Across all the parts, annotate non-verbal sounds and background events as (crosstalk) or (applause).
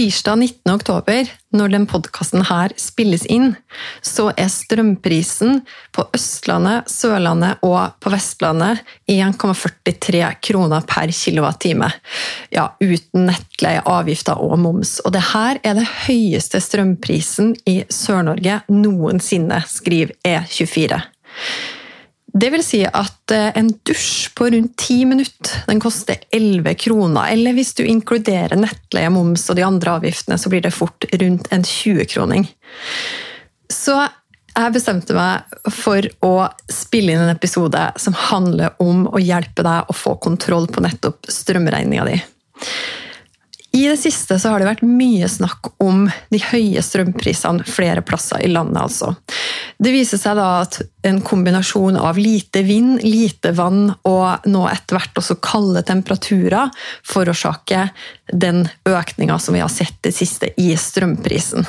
Tirsdag 19. oktober, når den podkasten her spilles inn, så er strømprisen på Østlandet, Sørlandet og på Vestlandet 1,43 kroner per kilowattime. Ja, uten nettleie, avgifter og moms. Og det her er det høyeste strømprisen i Sør-Norge noensinne, skriver E24. Det vil si at eh, en dusj på rundt ti minutter den koster 11 kroner. Eller hvis du inkluderer nettleie, moms og de andre avgiftene, så blir det fort rundt en 20-kroning. Så jeg bestemte meg for å spille inn en episode som handler om å hjelpe deg å få kontroll på nettopp strømregninga di. I det siste så har det vært mye snakk om de høye strømprisene flere plasser i landet. altså. Det viser seg da at en kombinasjon av lite vind, lite vann og nå etter hvert også kalde temperaturer forårsaker den økninga som vi har sett det siste i strømprisen.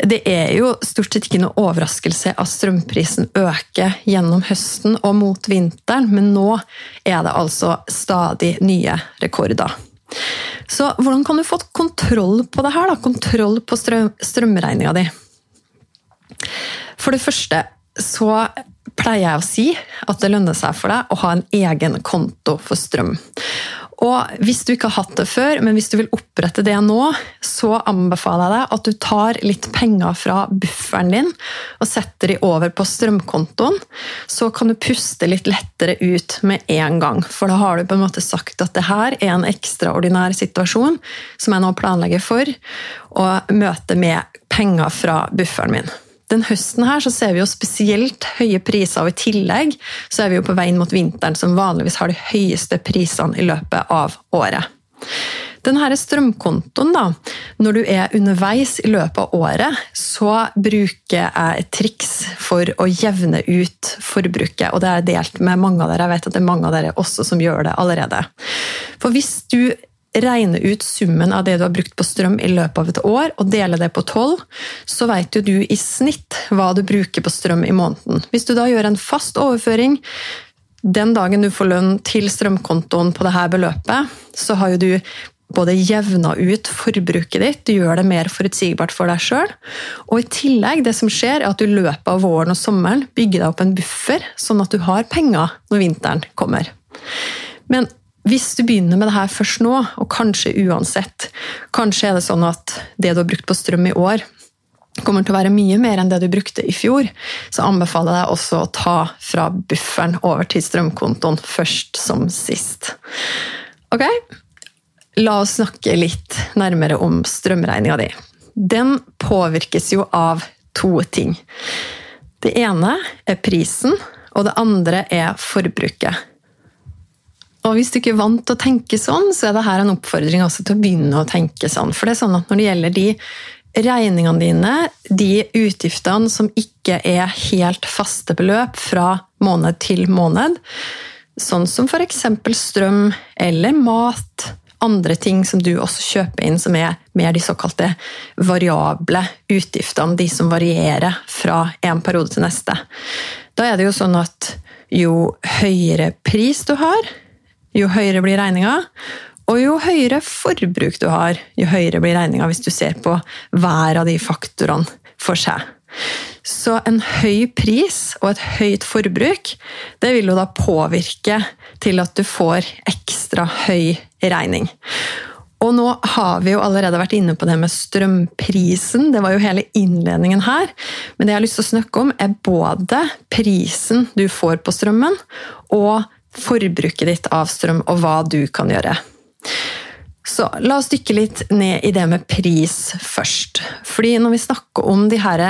Det er jo stort sett ikke noe overraskelse at strømprisen øker gjennom høsten og mot vinteren, men nå er det altså stadig nye rekorder. Så hvordan kan du få kontroll på det her? Da? Kontroll på strøm, strømregninga di. For det første så pleier jeg å si at det lønner seg for deg å ha en egen konto for strøm. Og hvis du ikke har hatt det før, men hvis du vil opprette det nå, så anbefaler jeg deg at du tar litt penger fra bufferen din og setter de over på strømkontoen. Så kan du puste litt lettere ut med en gang. For da har du på en måte sagt at det her er en ekstraordinær situasjon som jeg nå planlegger for, å møte med penger fra bufferen min. Den høsten her så ser vi jo spesielt høye priser, og i tillegg så er vi jo på vei inn mot vinteren, som vanligvis har de høyeste prisene i løpet av året. Denne strømkontoen, da, når du er underveis i løpet av året, så bruker jeg et triks for å jevne ut forbruket. Og det er delt med mange av dere. Jeg vet at det er mange av dere også som gjør det allerede. For hvis du regne ut summen av det du har brukt på strøm i løpet av et år, og dele det på tolv, så vet jo du i snitt hva du bruker på strøm i måneden. Hvis du da gjør en fast overføring den dagen du får lønn til strømkontoen på dette beløpet, så har jo du både jevna ut forbruket ditt, du gjør det mer forutsigbart for deg sjøl. Og i tillegg, det som skjer, er at du i løpet av våren og sommeren bygger deg opp en buffer, sånn at du har penger når vinteren kommer. Men hvis du begynner med det her først nå, og kanskje uansett Kanskje er det sånn at det du har brukt på strøm i år, kommer til å være mye mer enn det du brukte i fjor, så anbefaler jeg deg også å ta fra bufferen over til strømkontoen først som sist. Ok? La oss snakke litt nærmere om strømregninga di. Den påvirkes jo av to ting. Det ene er prisen, og det andre er forbruket. Og hvis du ikke er vant til å tenke sånn, så er det her en oppfordring også til å begynne å tenke sånn. For det er sånn at når det gjelder de regningene dine, de utgiftene som ikke er helt faste beløp fra måned til måned, sånn som f.eks. strøm eller mat, andre ting som du også kjøper inn, som er mer de såkalte variable utgiftene, de som varierer fra en periode til neste. Da er det jo sånn at jo høyere pris du har, jo høyere blir regninga. Og jo høyere forbruk du har, jo høyere blir regninga hvis du ser på hver av de faktorene for seg. Så en høy pris og et høyt forbruk det vil jo da påvirke til at du får ekstra høy regning. Og nå har vi jo allerede vært inne på det med strømprisen. Det var jo hele innledningen her. Men det jeg har lyst til å snakke om, er både prisen du får på strømmen, og forbruket ditt av strøm, og hva du kan gjøre. Så la oss dykke litt ned i det med pris først. Fordi når vi snakker om de her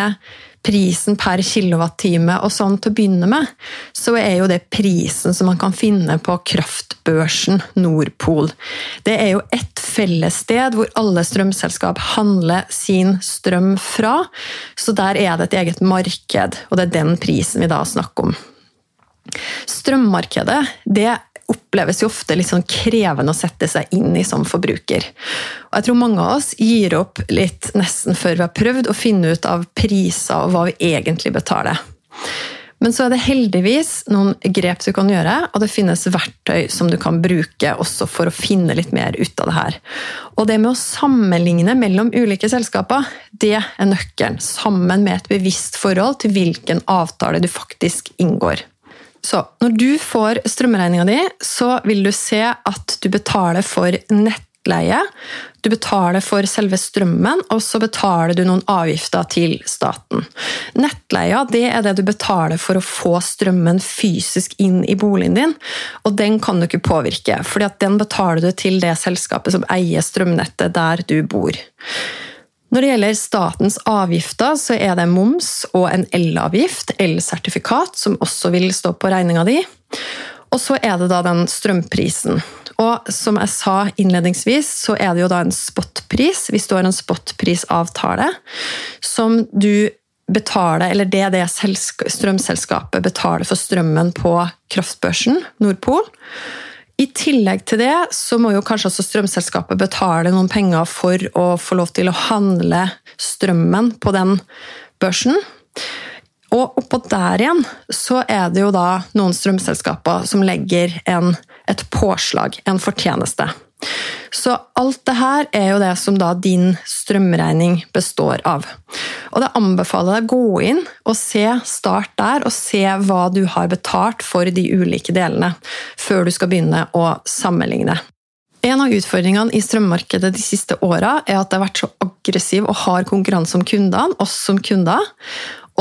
prisen per kilowattime og sånn til å begynne med, så er jo det prisen som man kan finne på kraftbørsen Nordpol. Det er jo et fellessted hvor alle strømselskap handler sin strøm fra, så der er det et eget marked, og det er den prisen vi da snakker om. Strømmarkedet det oppleves jo ofte litt sånn krevende å sette seg inn i som forbruker. Og jeg tror mange av oss gir opp litt nesten før vi har prøvd å finne ut av priser og hva vi egentlig betaler. Men så er det heldigvis noen grep du kan gjøre, og det finnes verktøy som du kan bruke også for å finne litt mer ut av det her. Og det med å sammenligne mellom ulike selskaper, det er nøkkelen. Sammen med et bevisst forhold til hvilken avtale du faktisk inngår. Så når du får strømregninga di, så vil du se at du betaler for nettleie. Du betaler for selve strømmen, og så betaler du noen avgifter til staten. Nettleia det er det du betaler for å få strømmen fysisk inn i boligen din, og den kan du ikke påvirke, for den betaler du til det selskapet som eier strømnettet der du bor. Når det gjelder statens avgifter, så er det moms og en elavgift, elsertifikat, som også vil stå på regninga di. Og så er det da den strømprisen. Og som jeg sa innledningsvis, så er det jo da en spotpris, du har en spotprisavtale, som du betaler, eller det det strømselskapet betaler for strømmen på kraftbørsen, Nordpol. I tillegg til det så må jo kanskje også strømselskapet betale noen penger for å få lov til å handle strømmen på den børsen. Og oppå der igjen så er det jo da noen strømselskaper som legger en, et påslag, en fortjeneste. Så alt det her er jo det som da din strømregning består av. Og det anbefaler deg å gå inn og se, start der, og se hva du har betalt for de ulike delene, før du skal begynne å sammenligne. En av utfordringene i strømmarkedet de siste åra er at det har vært så aggressiv og hard konkurranse om kundene, oss som kunder.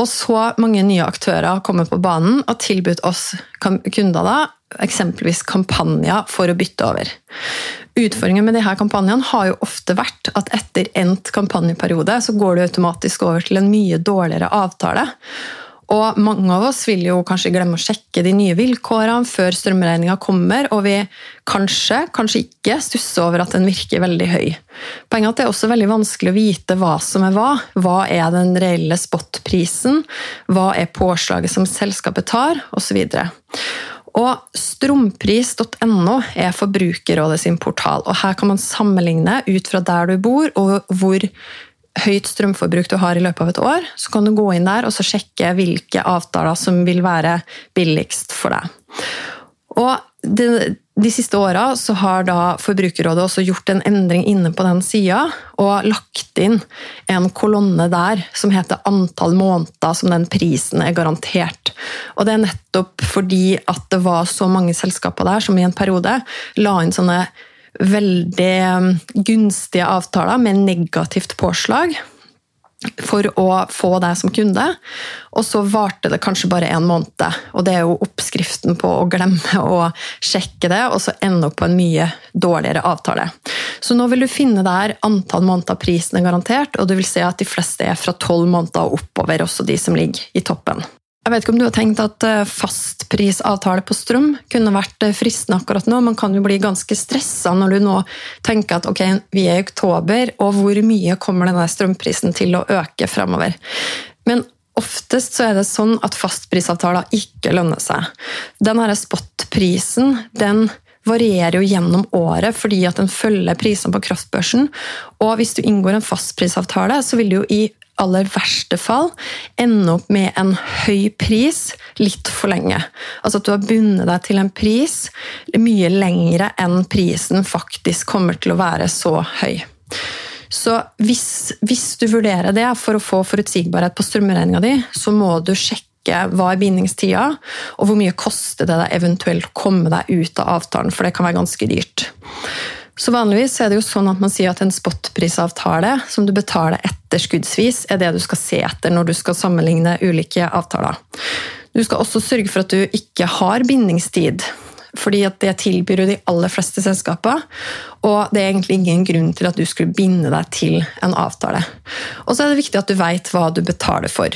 Og så mange nye aktører har kommet på banen og tilbudt oss kunder da, eksempelvis kampanjer for å bytte over. Utfordringen med disse kampanjene har jo ofte vært at etter endt kampanjeperiode så går du automatisk over til en mye dårligere avtale. Og mange av oss vil jo kanskje glemme å sjekke de nye vilkårene før strømregninga kommer, og vi kanskje, kanskje ikke stusser over at den virker veldig høy. Poenget er at det er også veldig vanskelig å vite hva som er hva. Hva er den reelle spotprisen? Hva er påslaget som selskapet tar? Osv. Og Strompris.no er Forbrukerrådet sin portal. og Her kan man sammenligne ut fra der du bor og hvor høyt strømforbruk du har i løpet av et år. Så kan du gå inn der og sjekke hvilke avtaler som vil være billigst for deg. Og det, de siste åra har Forbrukerrådet også gjort en endring inne på den sida, og lagt inn en kolonne der som heter antall måneder som den prisen er garantert. Og det er nettopp fordi at det var så mange selskaper der som i en periode la inn sånne veldig gunstige avtaler med negativt påslag for å få deg som kunde. Og så varte det kanskje bare en måned. Og det er jo oppskriften på å glemme å sjekke det, og så ende opp på en mye dårligere avtale. Så nå vil du finne der antall måneder prisen er garantert, og du vil se at de fleste er fra tolv måneder og oppover, også de som ligger i toppen. Jeg vet ikke om du har tenkt at eh, fastprisavtale på strøm kunne vært eh, fristende akkurat nå. Man kan jo bli ganske stressa når du nå tenker at ok, vi er i oktober, og hvor mye kommer denne strømprisen til å øke framover? Men oftest så er det sånn at fastprisavtaler ikke lønner seg. Den spotprisen den varierer jo gjennom året fordi at den følger prisene på kraftbørsen. Og hvis du inngår en fastprisavtale, så vil du jo i aller verste fall ende opp med en høy pris litt for lenge. Altså at du har bundet deg til en pris mye lengre enn prisen faktisk kommer til å være så høy. Så hvis, hvis du vurderer det for å få forutsigbarhet på strømregninga di, så må du sjekke hva er bindingstida, og hvor mye koster det deg eventuelt å komme deg ut av avtalen, for det kan være ganske dyrt. Så Vanligvis er det jo sånn at man sier at en spotprisavtale som du betaler etterskuddsvis, er det du skal se etter når du skal sammenligne ulike avtaler. Du skal også sørge for at du ikke har bindingstid, fordi det tilbyr jo de aller fleste selskaper. Og det er egentlig ingen grunn til at du skulle binde deg til en avtale. Og så er det viktig at du veit hva du betaler for.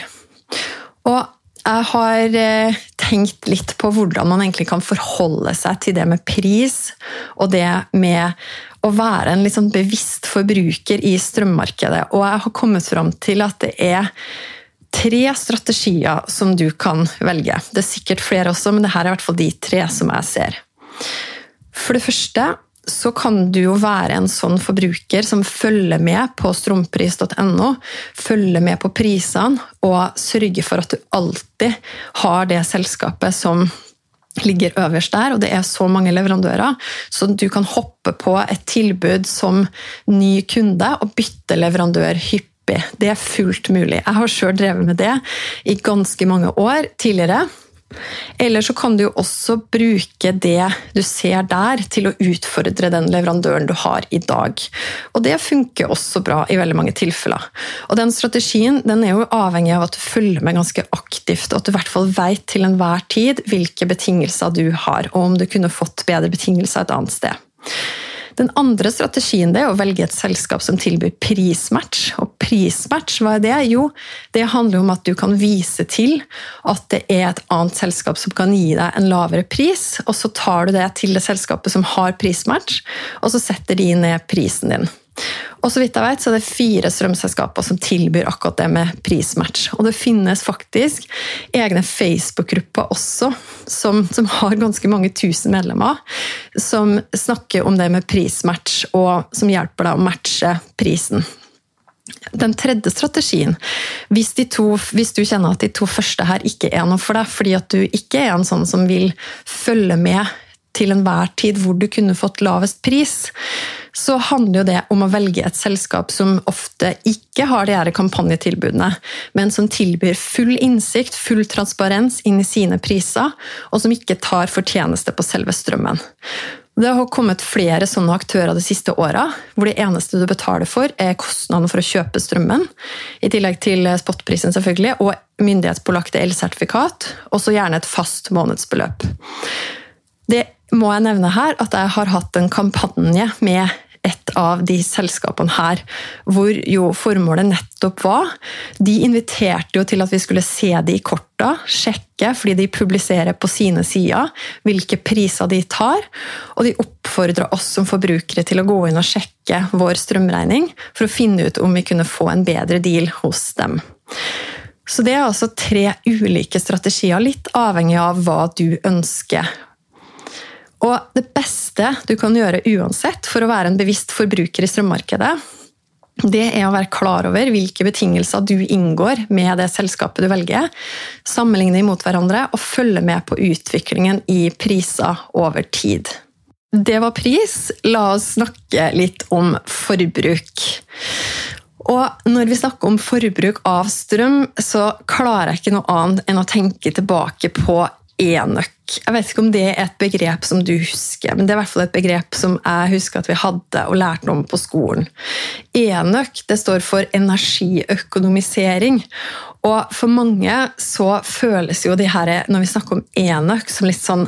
Og jeg har eh, tenkt litt på hvordan man egentlig kan forholde seg til det med pris, og det med å være en liksom bevisst forbruker i strømmarkedet. Og jeg har kommet fram til at det er tre strategier som du kan velge. Det er sikkert flere også, men dette er i hvert fall de tre som jeg ser. For det første så kan du jo være en sånn forbruker som følger med på strompris.no, følger med på prisene og sørger for at du alltid har det selskapet som ligger øverst der, og det er så mange leverandører, så du kan hoppe på et tilbud som ny kunde og bytte leverandør hyppig. Det er fullt mulig. Jeg har sjøl drevet med det i ganske mange år tidligere. Eller så kan du jo også bruke det du ser der, til å utfordre den leverandøren du har i dag. Og det funker også bra i veldig mange tilfeller. Og den strategien den er jo avhengig av at du følger med ganske aktivt, og at du i hvert fall vet til enhver tid hvilke betingelser du har, og om du kunne fått bedre betingelser et annet sted. Den andre strategien er å velge et selskap som tilbyr prismatch. Og prismatch, hva er det? Jo, det handler om at du kan vise til at det er et annet selskap som kan gi deg en lavere pris, og så tar du det til det selskapet som har prismatch, og så setter de ned prisen din. Og så vidt jeg vet, så er det fire strømselskaper som tilbyr akkurat det med prismatch. Og det finnes faktisk egne Facebook-grupper også, som, som, har ganske mange tusen medlemmer, som snakker om det med prismatch, og som hjelper deg å matche prisen. Den tredje strategien, hvis, to, hvis, du kjenner at de to første her ikke er noe for deg, fordi at du ikke er en sånn som vil følge med til enhver tid hvor du kunne fått lavest pris, så handler jo det om å velge et selskap som ofte ikke har de her kampanjetilbudene, men som tilbyr full innsikt, full transparens inn i sine priser, og som ikke tar fortjeneste på selve strømmen. Det har kommet flere sånne aktører de siste åra, hvor det eneste du betaler for, er kostnaden for å kjøpe strømmen, i tillegg til spotprisen selvfølgelig, og myndighetspålagte elsertifikat, og så gjerne et fast månedsbeløp. Det må jeg nevne her at jeg har hatt en kampanje med et av de selskapene her, hvor jo formålet nettopp var De inviterte jo til at vi skulle se de i korta, sjekke, fordi de publiserer på sine sider hvilke priser de tar, og de oppfordra oss som forbrukere til å gå inn og sjekke vår strømregning for å finne ut om vi kunne få en bedre deal hos dem. Så det er altså tre ulike strategier, litt avhengig av hva du ønsker og det beste du kan gjøre uansett for å være en bevisst forbruker i strømmarkedet, det er å være klar over hvilke betingelser du inngår med det selskapet du velger, sammenligne imot hverandre og følge med på utviklingen i priser over tid. Det var pris. La oss snakke litt om forbruk. Og når vi snakker om forbruk av strøm, så klarer jeg ikke noe annet enn å tenke tilbake på enøk. Jeg vet ikke om det er et begrep som du husker, men det er i hvert fall et begrep som jeg husker at vi hadde og lærte om på skolen. Enøk det står for energiøkonomisering. Og for mange så føles jo de her, når vi snakker om enøk, som litt sånn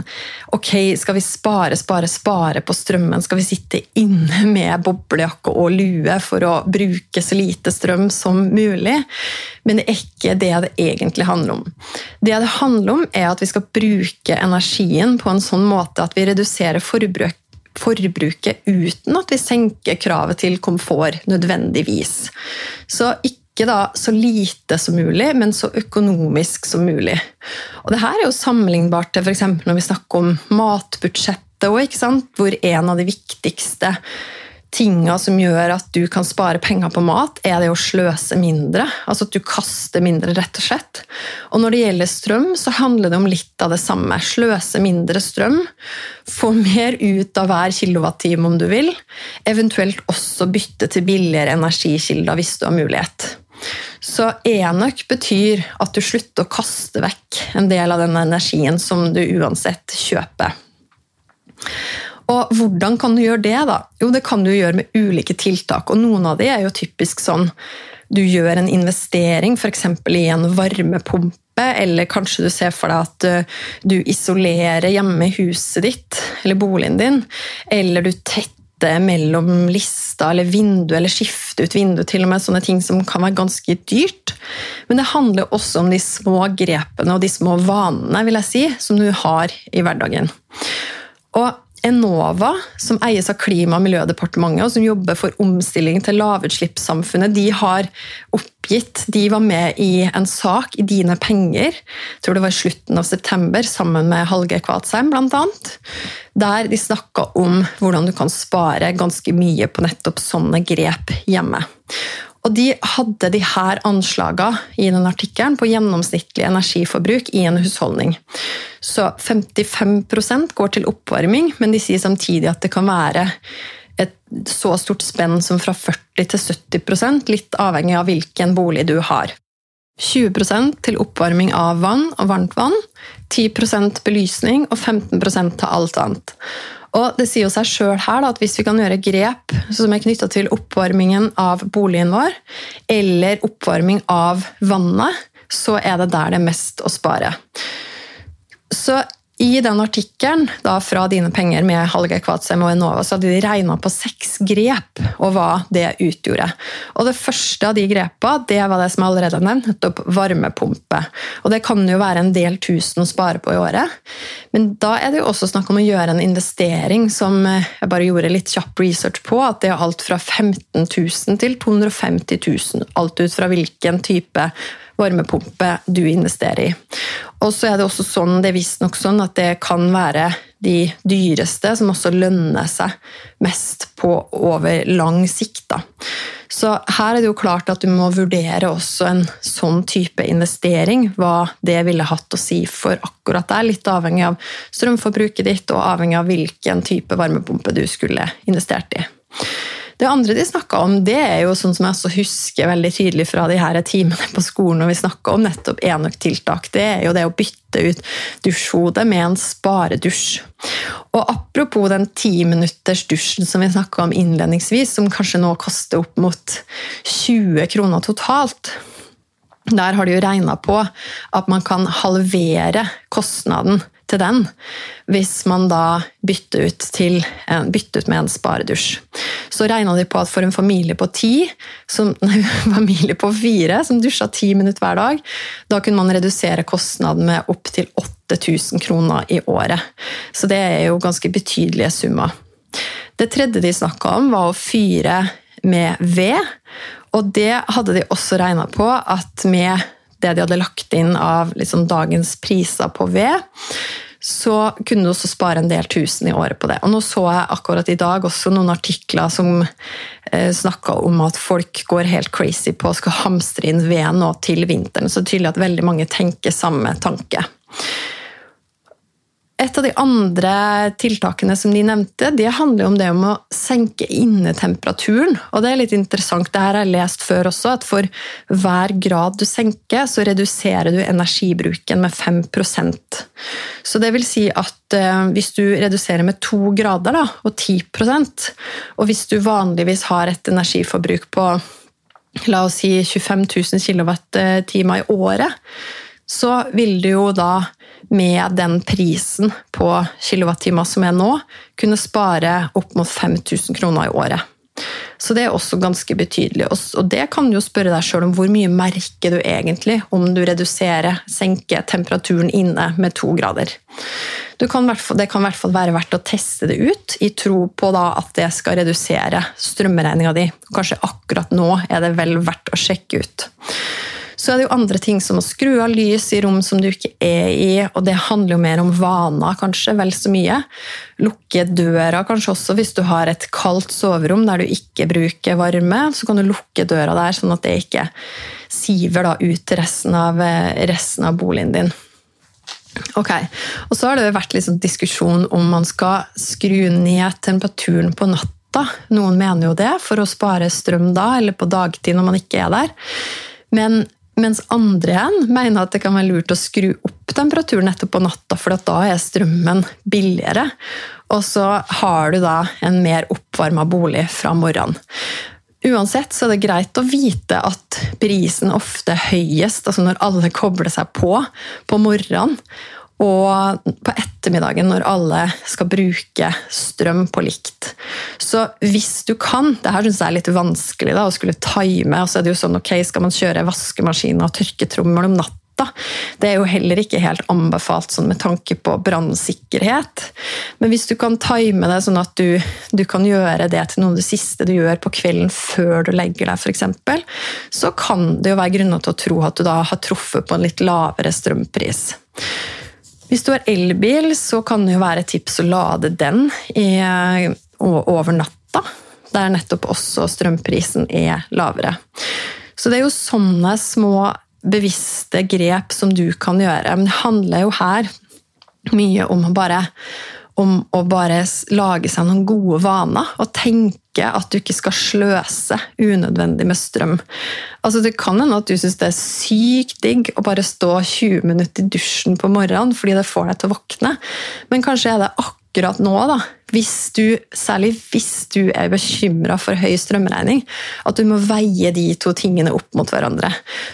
Ok, skal vi spare, spare, spare på strømmen? Skal vi sitte inne med boblejakke og lue for å bruke så lite strøm som mulig? Men det er ikke det det egentlig handler om. Det det handler om, er at vi skal bruke energien på en sånn måte at vi reduserer forbruk forbruket uten at vi senker kravet til komfort nødvendigvis. Så ikke ikke da så lite som mulig, men så økonomisk som mulig. Og det her er jo sammenlignbart til f.eks. når vi snakker om matbudsjettet òg, hvor en av de viktigste tinga som gjør at du kan spare penger på mat, er det å sløse mindre. Altså at du kaster mindre, rett og slett. Og når det gjelder strøm, så handler det om litt av det samme. Sløse mindre strøm. Få mer ut av hver kilowattime om du vil. Eventuelt også bytte til billigere energikilder hvis du har mulighet. Så enøk betyr at du slutter å kaste vekk en del av den energien som du uansett kjøper. Og hvordan kan du gjøre det? da? Jo, Det kan du gjøre med ulike tiltak. og Noen av de er jo typisk sånn du gjør en investering, f.eks. i en varmepumpe, eller kanskje du ser for deg at eh, du isolerer hjemme huset ditt eller boligen din, eller du tetter bytte mellom lista eller vindu, eller skifte ut vindu, til og med sånne ting som kan være ganske dyrt. Men det handler også om de små grepene og de små vanene vil jeg si, som du har i hverdagen. Og Enova, som eies av Klima- og miljødepartementet, og som jobber for omstilling til lavutslippssamfunnet, de har oppgitt De var med i en sak i Dine penger, jeg tror det var i slutten av september, sammen med Hallgeir Kvatsheim bl.a., der de snakka om hvordan du kan spare ganske mye på nettopp sånne grep hjemme. Og de hadde de her anslagene i den artikkelen på gjennomsnittlig energiforbruk i en husholdning. Så 55% går til oppvarming, men de sier samtidig at det kan være et så stort spenn som fra 40 til 70% litt avhengig av hvilken bolig du har. 20% til oppvarming av vann og varmt vann, 10% belysning og 15% til alt annet. Og det sier jo seg sjøl her da, at hvis vi kan gjøre grep som er knytta til oppvarmingen av boligen vår, eller oppvarming av vannet, så er det der det er mest å spare. Så i den artikkelen fra Dine penger med Hallgeir Kvatsheim og Enova så hadde de regna på seks grep og hva det utgjorde. Og Det første av de grepa det var det som jeg allerede har nevnt, varmepumpe. Og Det kan jo være en del tusen å spare på i året. Men da er det jo også snakk om å gjøre en investering som jeg bare gjorde litt kjapp research på. At det er alt fra 15 000 til 250 000. Alt ut fra hvilken type varmepumpe du investerer i. Og så er det også sånn, det er visstnok sånn at det kan være de dyreste som også lønner seg mest på over lang sikt. Da. Så her er det jo klart at du må vurdere også en sånn type investering. Hva det ville hatt å si for akkurat deg. Litt avhengig av strømforbruket ditt og avhengig av hvilken type varmepumpe du skulle investert i. Det andre de snakka om, det er jo sånn som jeg også husker veldig tydelig fra de her timene på skolen når vi snakka om nettopp enøktiltak. Det er jo det å bytte ut dusjhodet med en sparedusj. Og apropos den timinuttersdusjen som vi snakka om innledningsvis, som kanskje nå koster opp mot 20 kroner totalt. Der har de jo regna på at man kan halvere kostnaden til den hvis man da bytter ut, til, bytter ut med en sparedusj. Så regna de på at for en familie på ti, som, (laughs) nei, familie på fire som dusja ti minutter hver dag, da kunne man redusere kostnaden med opptil 8000 kroner i året. Så det er jo ganske betydelige summer. Det tredje de snakka om, var å fyre med ved. Og det hadde de også regna på at med det de hadde lagt inn av liksom dagens priser på ved, så kunne du også spare en del tusen i året på det. Og nå så jeg akkurat i dag også noen artikler som eh, snakka om at folk går helt crazy på å skal hamstre inn ved nå til vinteren. Så det er tydelig at veldig mange tenker samme tanke. Et av de andre tiltakene som de nevnte, det handler om det om å senke innetemperaturen. Og det er litt interessant, det her har jeg lest før også, at for hver grad du senker, så reduserer du energibruken med 5% Så det vil si at eh, hvis du reduserer med to grader da, og 10% og hvis du vanligvis har et energiforbruk på la oss si 25 000 kWt i året, så vil du jo da med den prisen på kilowattimer som er nå, kunne spare opp mot 5000 kroner i året. Så det er også ganske betydelig. Og det kan du jo spørre deg sjøl om hvor mye merker du egentlig om du reduserer, senker temperaturen inne med to grader. Kan, det kan i hvert fall være verdt å teste det ut, i tro på at det skal redusere strømregninga di. Kanskje akkurat nå er det vel verdt å sjekke ut. Så er det jo andre ting som å skru av lys i rom som du ikke er i, og det handler jo mer om vaner, kanskje, vel så mye. Lukke døra kanskje også hvis du har et kaldt soverom der du ikke bruker varme. Så kan du lukke døra der, sånn at det ikke siver da ut til resten av, resten av boligen din. Ok, og Så har det vært litt sånn diskusjon om man skal skru ned temperaturen på natta. Noen mener jo det, for å spare strøm da, eller på dagtid når man ikke er der. Men mens andre igjen mener at det kan være lurt å skru opp temperaturen nettopp på natta, for da er strømmen billigere. Og så har du da en mer oppvarma bolig fra morgenen. Uansett så er det greit å vite at prisen ofte er høyest altså når alle kobler seg på på morgenen. Og på ettermiddagen når alle skal bruke strøm på likt. Så hvis du kan Det her syns jeg er litt vanskelig da, å skulle time. og så er det jo sånn, ok, Skal man kjøre vaskemaskin og tørketrommel om natta? Det er jo heller ikke helt anbefalt sånn med tanke på brannsikkerhet. Men hvis du kan time det sånn at du, du, kan gjøre det til noe av det siste du gjør på kvelden før du legger deg, f.eks., så kan det jo være grunner til å tro at du da har truffet på en litt lavere strømpris. Hvis du har elbil, så kan det jo være et tips å lade den i, over natta. Der nettopp også strømprisen er lavere. Så det er jo sånne små bevisste grep som du kan gjøre. Men det handler jo her mye om bare om å bare lage seg noen gode vaner og tenke at du ikke skal sløse unødvendig med strøm. Altså, det kan hende at du syns det er sykt digg å bare stå 20 minutter i dusjen på morgenen fordi det får deg til å våkne, men kanskje er det akkurat nå, da, hvis du, særlig hvis du er bekymra for høy strømregning, at du må veie de to tingene opp mot hverandre.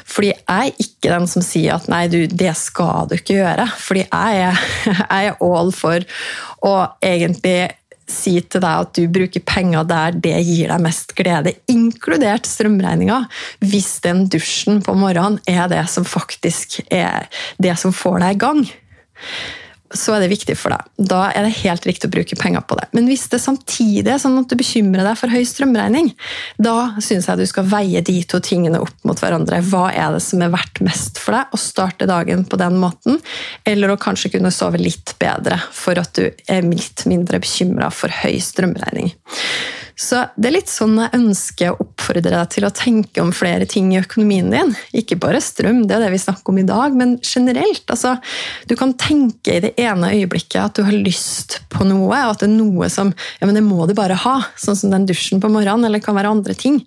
Fordi jeg er ikke den som sier at nei, du, det skal du ikke gjøre. Fordi jeg er, (laughs) jeg er all for å egentlig si til deg at du bruker penger der det gir deg mest glede, inkludert strømregninga, hvis den dusjen på morgenen er det som faktisk er det som får deg i gang så er det viktig for deg. Da er det helt riktig å bruke penger på det. Men hvis det samtidig er sånn at du bekymrer deg for høy strømregning, da syns jeg du skal veie de to tingene opp mot hverandre. Hva er det som er verdt mest for deg å starte dagen på den måten, eller å kanskje kunne sove litt bedre for at du er litt mindre bekymra for høy strømregning. Så det er litt sånn jeg ønsker å oppfordre deg til å tenke om flere ting i økonomien din. Ikke bare strøm, det er det vi snakker om i dag, men generelt. Altså, du kan tenke i det ene øyeblikket at du har lyst på noe, og at det er noe som ja, men det må du bare ha, sånn som den dusjen på morgenen, eller det kan være andre ting.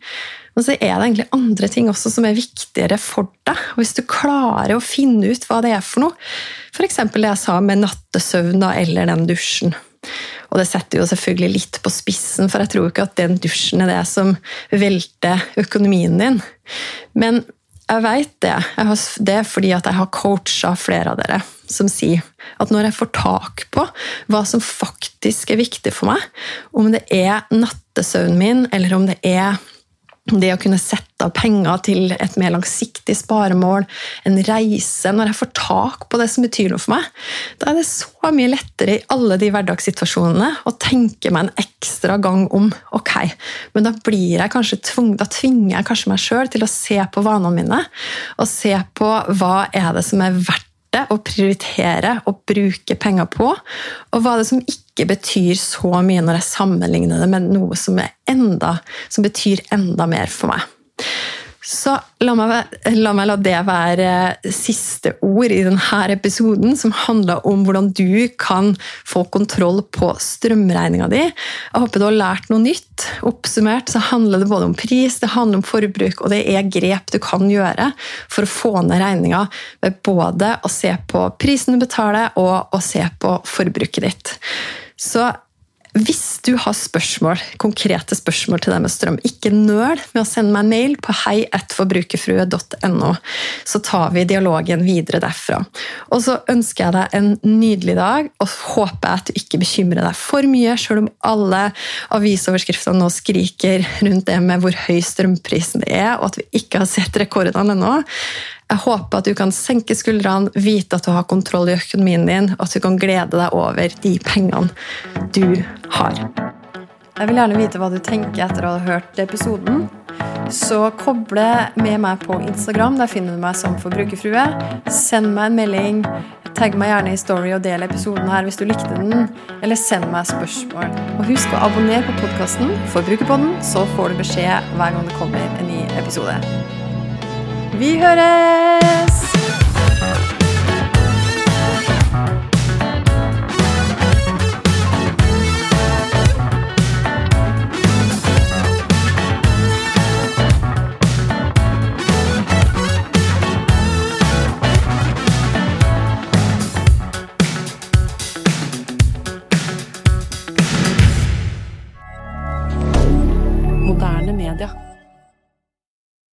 Men så er det egentlig andre ting også som er viktigere for deg. Og hvis du klarer å finne ut hva det er for noe, f.eks. det jeg sa med nattesøvn eller den dusjen, og det setter jo selvfølgelig litt på spissen, for jeg tror ikke at den dusjen er det som velter økonomien din. Men jeg veit det. Det er fordi at jeg har coacha flere av dere som sier at når jeg får tak på hva som faktisk er viktig for meg, om det er nattesøvnen min, eller om det er det å kunne sette av penger til et mer langsiktig sparemål, en reise Når jeg får tak på det som betyr noe for meg, da er det så mye lettere i alle de hverdagssituasjonene å tenke meg en ekstra gang om ok, men da blir jeg kanskje tvung, da tvinger jeg kanskje meg sjøl til å se på vanene mine og se på hva er det som er verdt det å prioritere og bruke penger på, og hva det som ikke betyr så mye når jeg sammenligner det med noe som, enda, som betyr enda mer for meg. Så la meg, la meg, la det være siste ord i denne episoden, som handler om hvordan du kan få kontroll på strømregninga di. Jeg håper du har lært noe nytt. Oppsummert så handler det både om pris, det handler om forbruk, og det er grep du kan gjøre for å få ned regninga ved både å se på prisen du betaler, og å se på forbruket ditt. Så hvis du har spørsmål, konkrete spørsmål til deg med strøm, ikke nøl med å sende meg en mail på heietforbrukerfrue.no, så tar vi dialogen videre derfra. Og så ønsker jeg deg en nydelig dag, og håper at du ikke bekymrer deg for mye, selv om alle avisoverskriftene nå skriker rundt det med hvor høy strømprisen er, og at vi ikke har sett rekordene ennå. Jeg håper at du kan senke skuldrene, vite at du har kontroll i økonomien din, og at du kan glede deg over de pengene du har. Jeg vil gjerne vite hva du tenker etter å ha hørt episoden. Så koble med meg på Instagram. Der finner du meg som forbrukerfrue. Send meg en melding. Tagg meg gjerne i Story og del episoden her hvis du likte den. Eller send meg spørsmål. Og husk å abonnere på podkasten Forbrukerpodden, så får du beskjed hver gang det kommer en ny episode. Vi høres!